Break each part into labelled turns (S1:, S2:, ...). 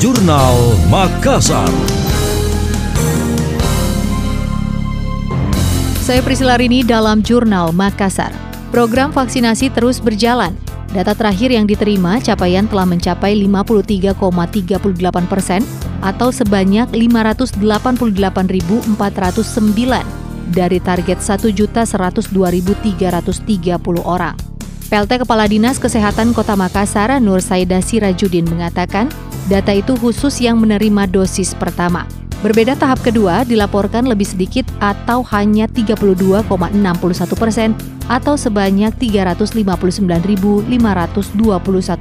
S1: Jurnal Makassar.
S2: Saya Priscila Rini dalam Jurnal Makassar. Program vaksinasi terus berjalan. Data terakhir yang diterima capaian telah mencapai 53,38 persen atau sebanyak 588.409 dari target 1.102.330 orang. PLT Kepala Dinas Kesehatan Kota Makassar Nur Saida Sirajudin mengatakan, data itu khusus yang menerima dosis pertama. Berbeda tahap kedua dilaporkan lebih sedikit atau hanya 32,61 persen atau sebanyak 359.521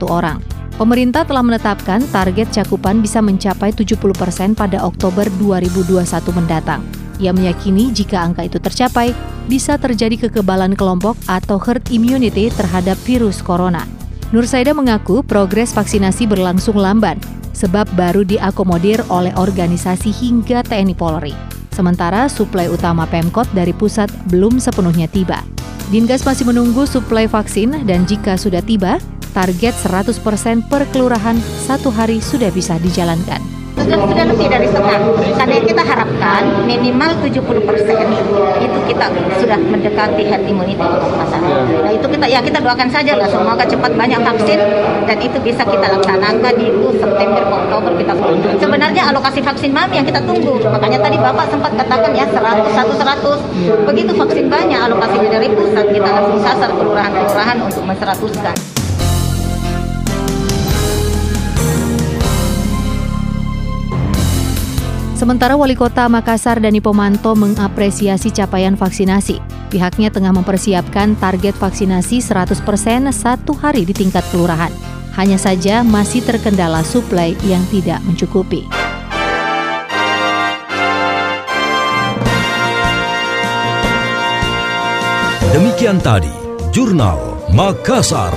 S2: orang. Pemerintah telah menetapkan target cakupan bisa mencapai 70 persen pada Oktober 2021 mendatang. Ia meyakini jika angka itu tercapai, bisa terjadi kekebalan kelompok atau herd immunity terhadap virus corona. Nur Saida mengaku progres vaksinasi berlangsung lamban, sebab baru diakomodir oleh organisasi hingga TNI Polri. Sementara suplai utama Pemkot dari pusat belum sepenuhnya tiba. Dinkes masih menunggu suplai vaksin dan jika sudah tiba, target 100% per kelurahan satu hari sudah bisa dijalankan
S3: sudah sudah lebih dari setengah. Karena yang kita harapkan minimal 70 persen itu kita sudah mendekati herd immunity untuk masyarakat. Nah itu kita ya kita doakan saja lah semoga cepat banyak vaksin dan itu bisa kita laksanakan itu September Oktober kita. Sebenarnya alokasi vaksin mami yang kita tunggu. Makanya tadi Bapak sempat katakan ya 100 satu 100. Begitu vaksin banyak alokasinya dari pusat kita langsung sasar kelurahan-kelurahan untuk menseratuskan.
S2: Sementara Wali Kota Makassar Dani Pomanto mengapresiasi capaian vaksinasi. Pihaknya tengah mempersiapkan target vaksinasi 100% satu hari di tingkat kelurahan. Hanya saja masih terkendala suplai yang tidak mencukupi.
S1: Demikian tadi, Jurnal Makassar.